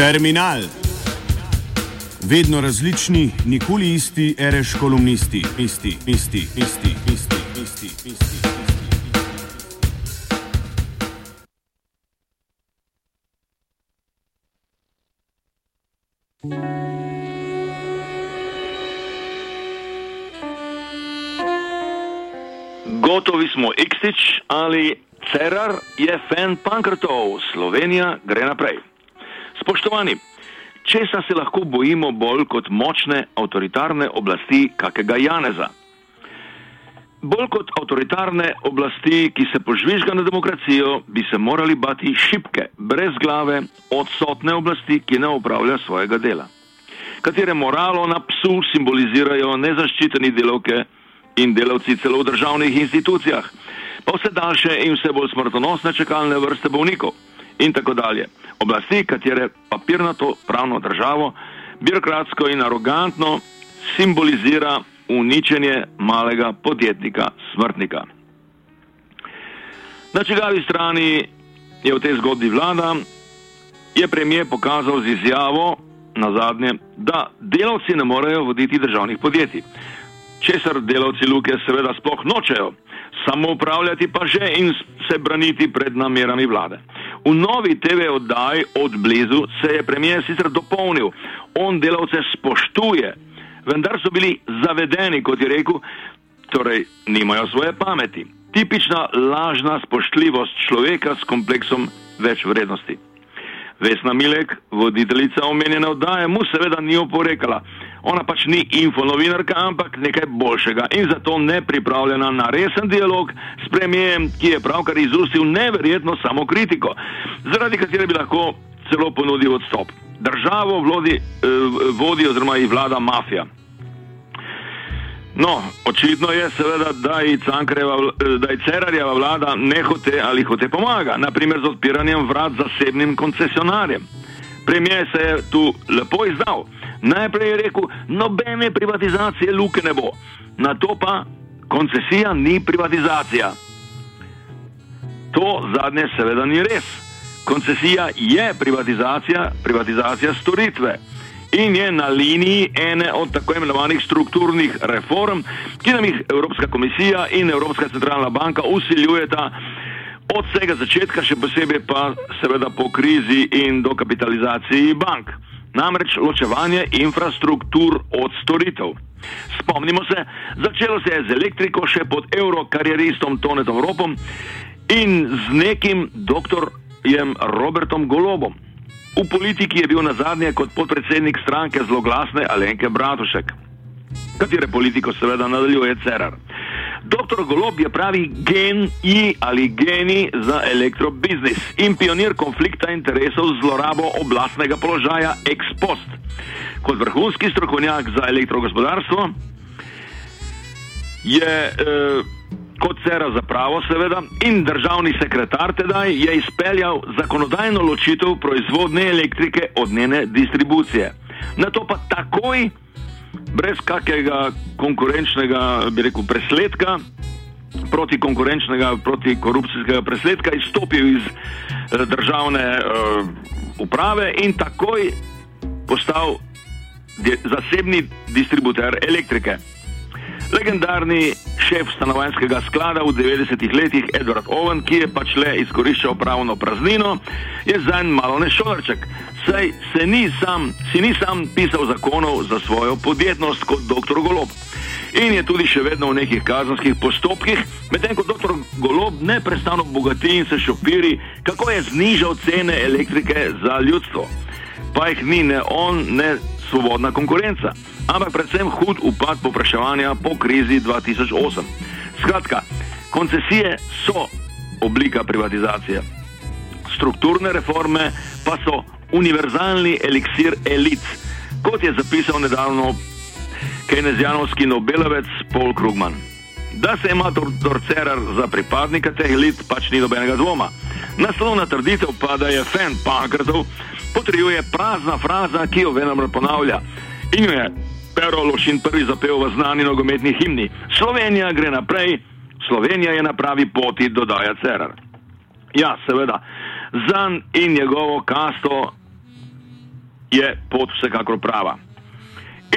Terminal. Vedno različni, nikoli isti, reš kolumnisti, isti, isti, isti, isti, isti, isti. isti. Gotovi smo Xtič ali Cerar je fan Pankrtov, Slovenija gre naprej. Spoštovani, česa se lahko bojimo bolj kot močne avtoritarne oblasti kakega Janeza? Bolj kot avtoritarne oblasti, ki se požvižga na demokracijo, bi se morali bati šipke, brez glave, odsotne oblasti, ki ne upravlja svojega dela, katere moralo na psu simbolizirajo nezaščiteni delovke in delavci celo v državnih institucijah, pa vse daljše in vse bolj smrtonosne čakalne vrste bolnikov in tako dalje. Oblasti, katere papirnato pravno državo, birokratsko in arogantno simbolizira uničenje malega podjetnika, smrtnika. Na čigavi strani je v tej zgodbi vlada, je premijer pokazal z izjavo na zadnje, da delavci ne morejo voditi državnih podjetij česar delavci Luke seveda sploh nočejo, samo upravljati pa že in se braniti pred namerami vlade. V novi TV oddaji od blizu se je premijer sicer dopolnil, on delavce spoštuje, vendar so bili zavedeni, kot je rekel, torej nimajo svoje pameti. Tipična lažna spoštljivost človeka s kompleksom več vrednosti. Vesna Milek, voditeljica omenjene oddaje, mu seveda ni oporekala. Ona pač ni infonovinarka, ampak nekaj boljšega in zato ne pripravljena na resen dialog s premijem, ki je pravkar izustil neverjetno samokritiko, zaradi katere bi lahko celo ponudil odstop. Državo vlodi, eh, vodi oziroma ji vlada mafija. No, očitno je seveda, da je, da je Cerarjeva vlada ne hote ali hote pomaga, naprimer z odpiranjem vrat zasebnim koncesionarjem. Premijer se je tu lepo izdal. Najprej je rekel, nobene privatizacije luke ne bo, na to pa koncesija ni privatizacija. To zadnje seveda ni res. Koncesija je privatizacija, privatizacija storitve in je na liniji ene od tako imenovanih strukturnih reform, ki nam jih Evropska komisija in Evropska centralna banka usiljujeta od vsega začetka, še posebej pa seveda po krizi in dokapitalizaciji bank. Namreč ločevanje infrastruktur od storitev. Spomnimo se, začelo se je z elektriko še pod eurokarjeristom Tonetom Ropom in z nekim doktorjem Robertom Golobom. V politiki je bil na zadnje kot podpredsednik stranke zloglasne Alenke Bratušek, katere politiko seveda nadaljuje Cerar. Doktor Golob je pravi genij ali genij za elektrobiznis in pionir konflikta interesov z zlorabo oblastnega položaja ex post. Kot vrhunski strokovnjak za elektrogospodarstvo je eh, kot cera za pravo, seveda, in državni sekretar tedaj je izpeljal zakonodajno ločitev proizvodne elektrike od njene distribucije. Na to pa takoj, brez kakega konkurenčnega, bi rekel, presledka, proti konkurenčnega, proti korupcijskega presledka, izstopil iz eh, državne uh, uprave in takoj postal zasebni distributer elektrike. Legendarni šef stanovanjskega sklada v 90-ih letih, Edward Owen, ki je pač le izkoriščal pravno praznino, je za en malo nešolarček. Saj se ni sam, si ni sam pisal zakonov za svojo podjetnost kot dr. Golob. In je tudi še vedno v nekih kazenskih postopkih, medtem ko dr. Golob neprestano bogati in se šopiri, kako je znižal cene elektrike za ljudstvo. Pa jih ni ne on, ne svobodna konkurenca ampak predvsem hud upad popraševanja po krizi 2008. Skratka, koncesije so oblika privatizacije, strukturne reforme pa so univerzalni eliksir elit, kot je zapisal nedavno kejnezijanovski Nobelovec Paul Krugman. Da se ima Dorcerar za pripadnika teh elit, pač ni nobenega dvoma. Naslovna trditev pa, da je fan Pankrtov, potrjuje prazna fraza, ki jo vedno ponavlja. In jo je Pero Lošin prvi zapel v znani nogometni himni. Slovenija gre naprej, Slovenija je na pravi poti, dodaja Cerar. Ja, seveda, Zan in njegovo kasto je pot vsekakor prava.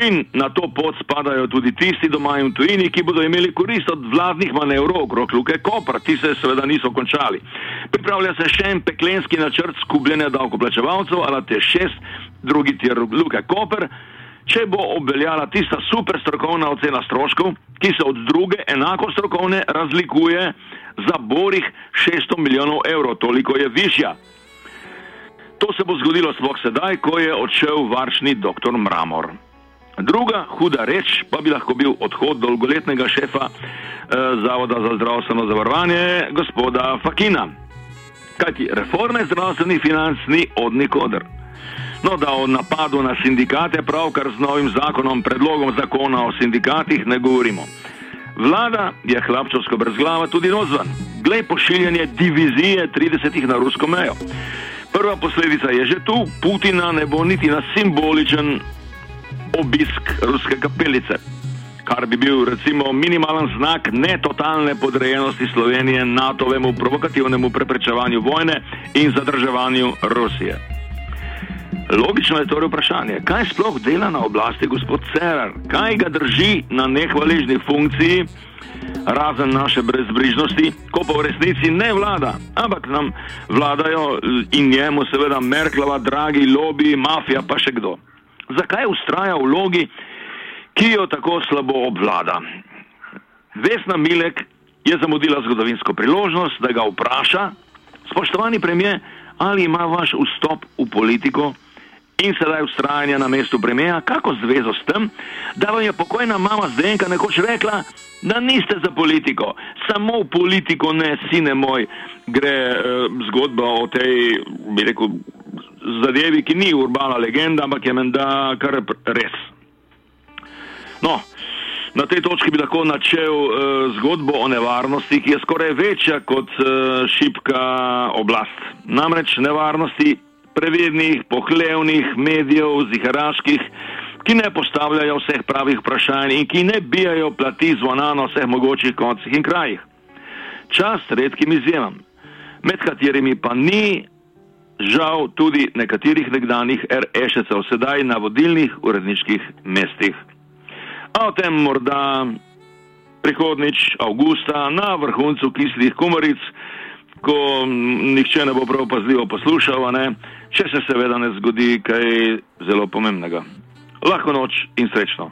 In na to pot spadajo tudi tisti doma in tujini, ki bodo imeli korist od vladnih manevrov okrog Luke Koper. Ti se seveda niso končali. Pripravlja se še en peklenski načrt skupljenja davkoplačevalcev, ali te šest, drugi tir Luke Koper. Če bo obveljala tista super strokovna ocena stroškov, ki se od druge enako strokovne razlikuje za borih 600 milijonov evrov, toliko je višja. To se bo zgodilo sploh sedaj, ko je odšel varčni dr. Mramor. Druga huda reč pa bi lahko bil odhod dolgoletnega šefa eh, Zavoda za zdravstveno zavarovanje, gospoda Fakina. Kajti reforme zdravstvenih financ ni od nikoder. No, da o napadu na sindikate pravkar z novim zakonom, predlogom zakona o sindikatih ne govorimo. Vlada je hlapčovsko brezglava tudi nozvan. Glej pošiljanje divizije 30 na rusko mejo. Prva posledica je že tu, Putina ne bo niti na simboličen obisk ruske kapelice, kar bi bil recimo minimalen znak netotalne podrejenosti Slovenije NATO-vemu provokativnemu preprečevanju vojne in zadrževanju Rusije. Logično je torej vprašanje, kaj sploh dela na oblasti gospod Cerar, kaj ga drži na nehvaležni funkciji, razen naše brezbrižnosti, ko pa v resnici ne vlada, ampak nam vladajo in njemu seveda Merklova, dragi lobby, mafija pa še kdo zakaj ustraja v vlogi, ki jo tako slabo obvlada. Vesna Milek je zamudila zgodovinsko priložnost, da ga vpraša, spoštovani premije, ali ima vaš vstop v politiko in sedaj ustrajanje na mestu premija, kako zvezo s tem, da vam je pokojna mama Zdenka nekoč rekla, da niste za politiko, samo v politiko ne, sine moj, gre eh, zgodba o tej, bi rekel, zadevi, ki ni urbana legenda, ampak je menda kar res. No, na tej točki bi lahko načel uh, zgodbo o nevarnosti, ki je skoraj večja kot uh, šipka oblast. Namreč nevarnosti prevednih, pohlevnih medijev, ziharaških, ki ne postavljajo vseh pravih vprašanj in ki ne bijajo plati zvona na vseh mogočih koncih in krajih. Čas redkim izjemam, med katerimi pa ni žal tudi nekaterih nekdanjih RŠ-cev sedaj na vodilnih uredniških mestih. A o tem morda prihodnič avgusta na vrhuncu kislih kumaric, ko nihče ne bo prav pazljivo poslušal, ne, če se seveda ne zgodi kaj zelo pomembnega. Lahko noč in srečno.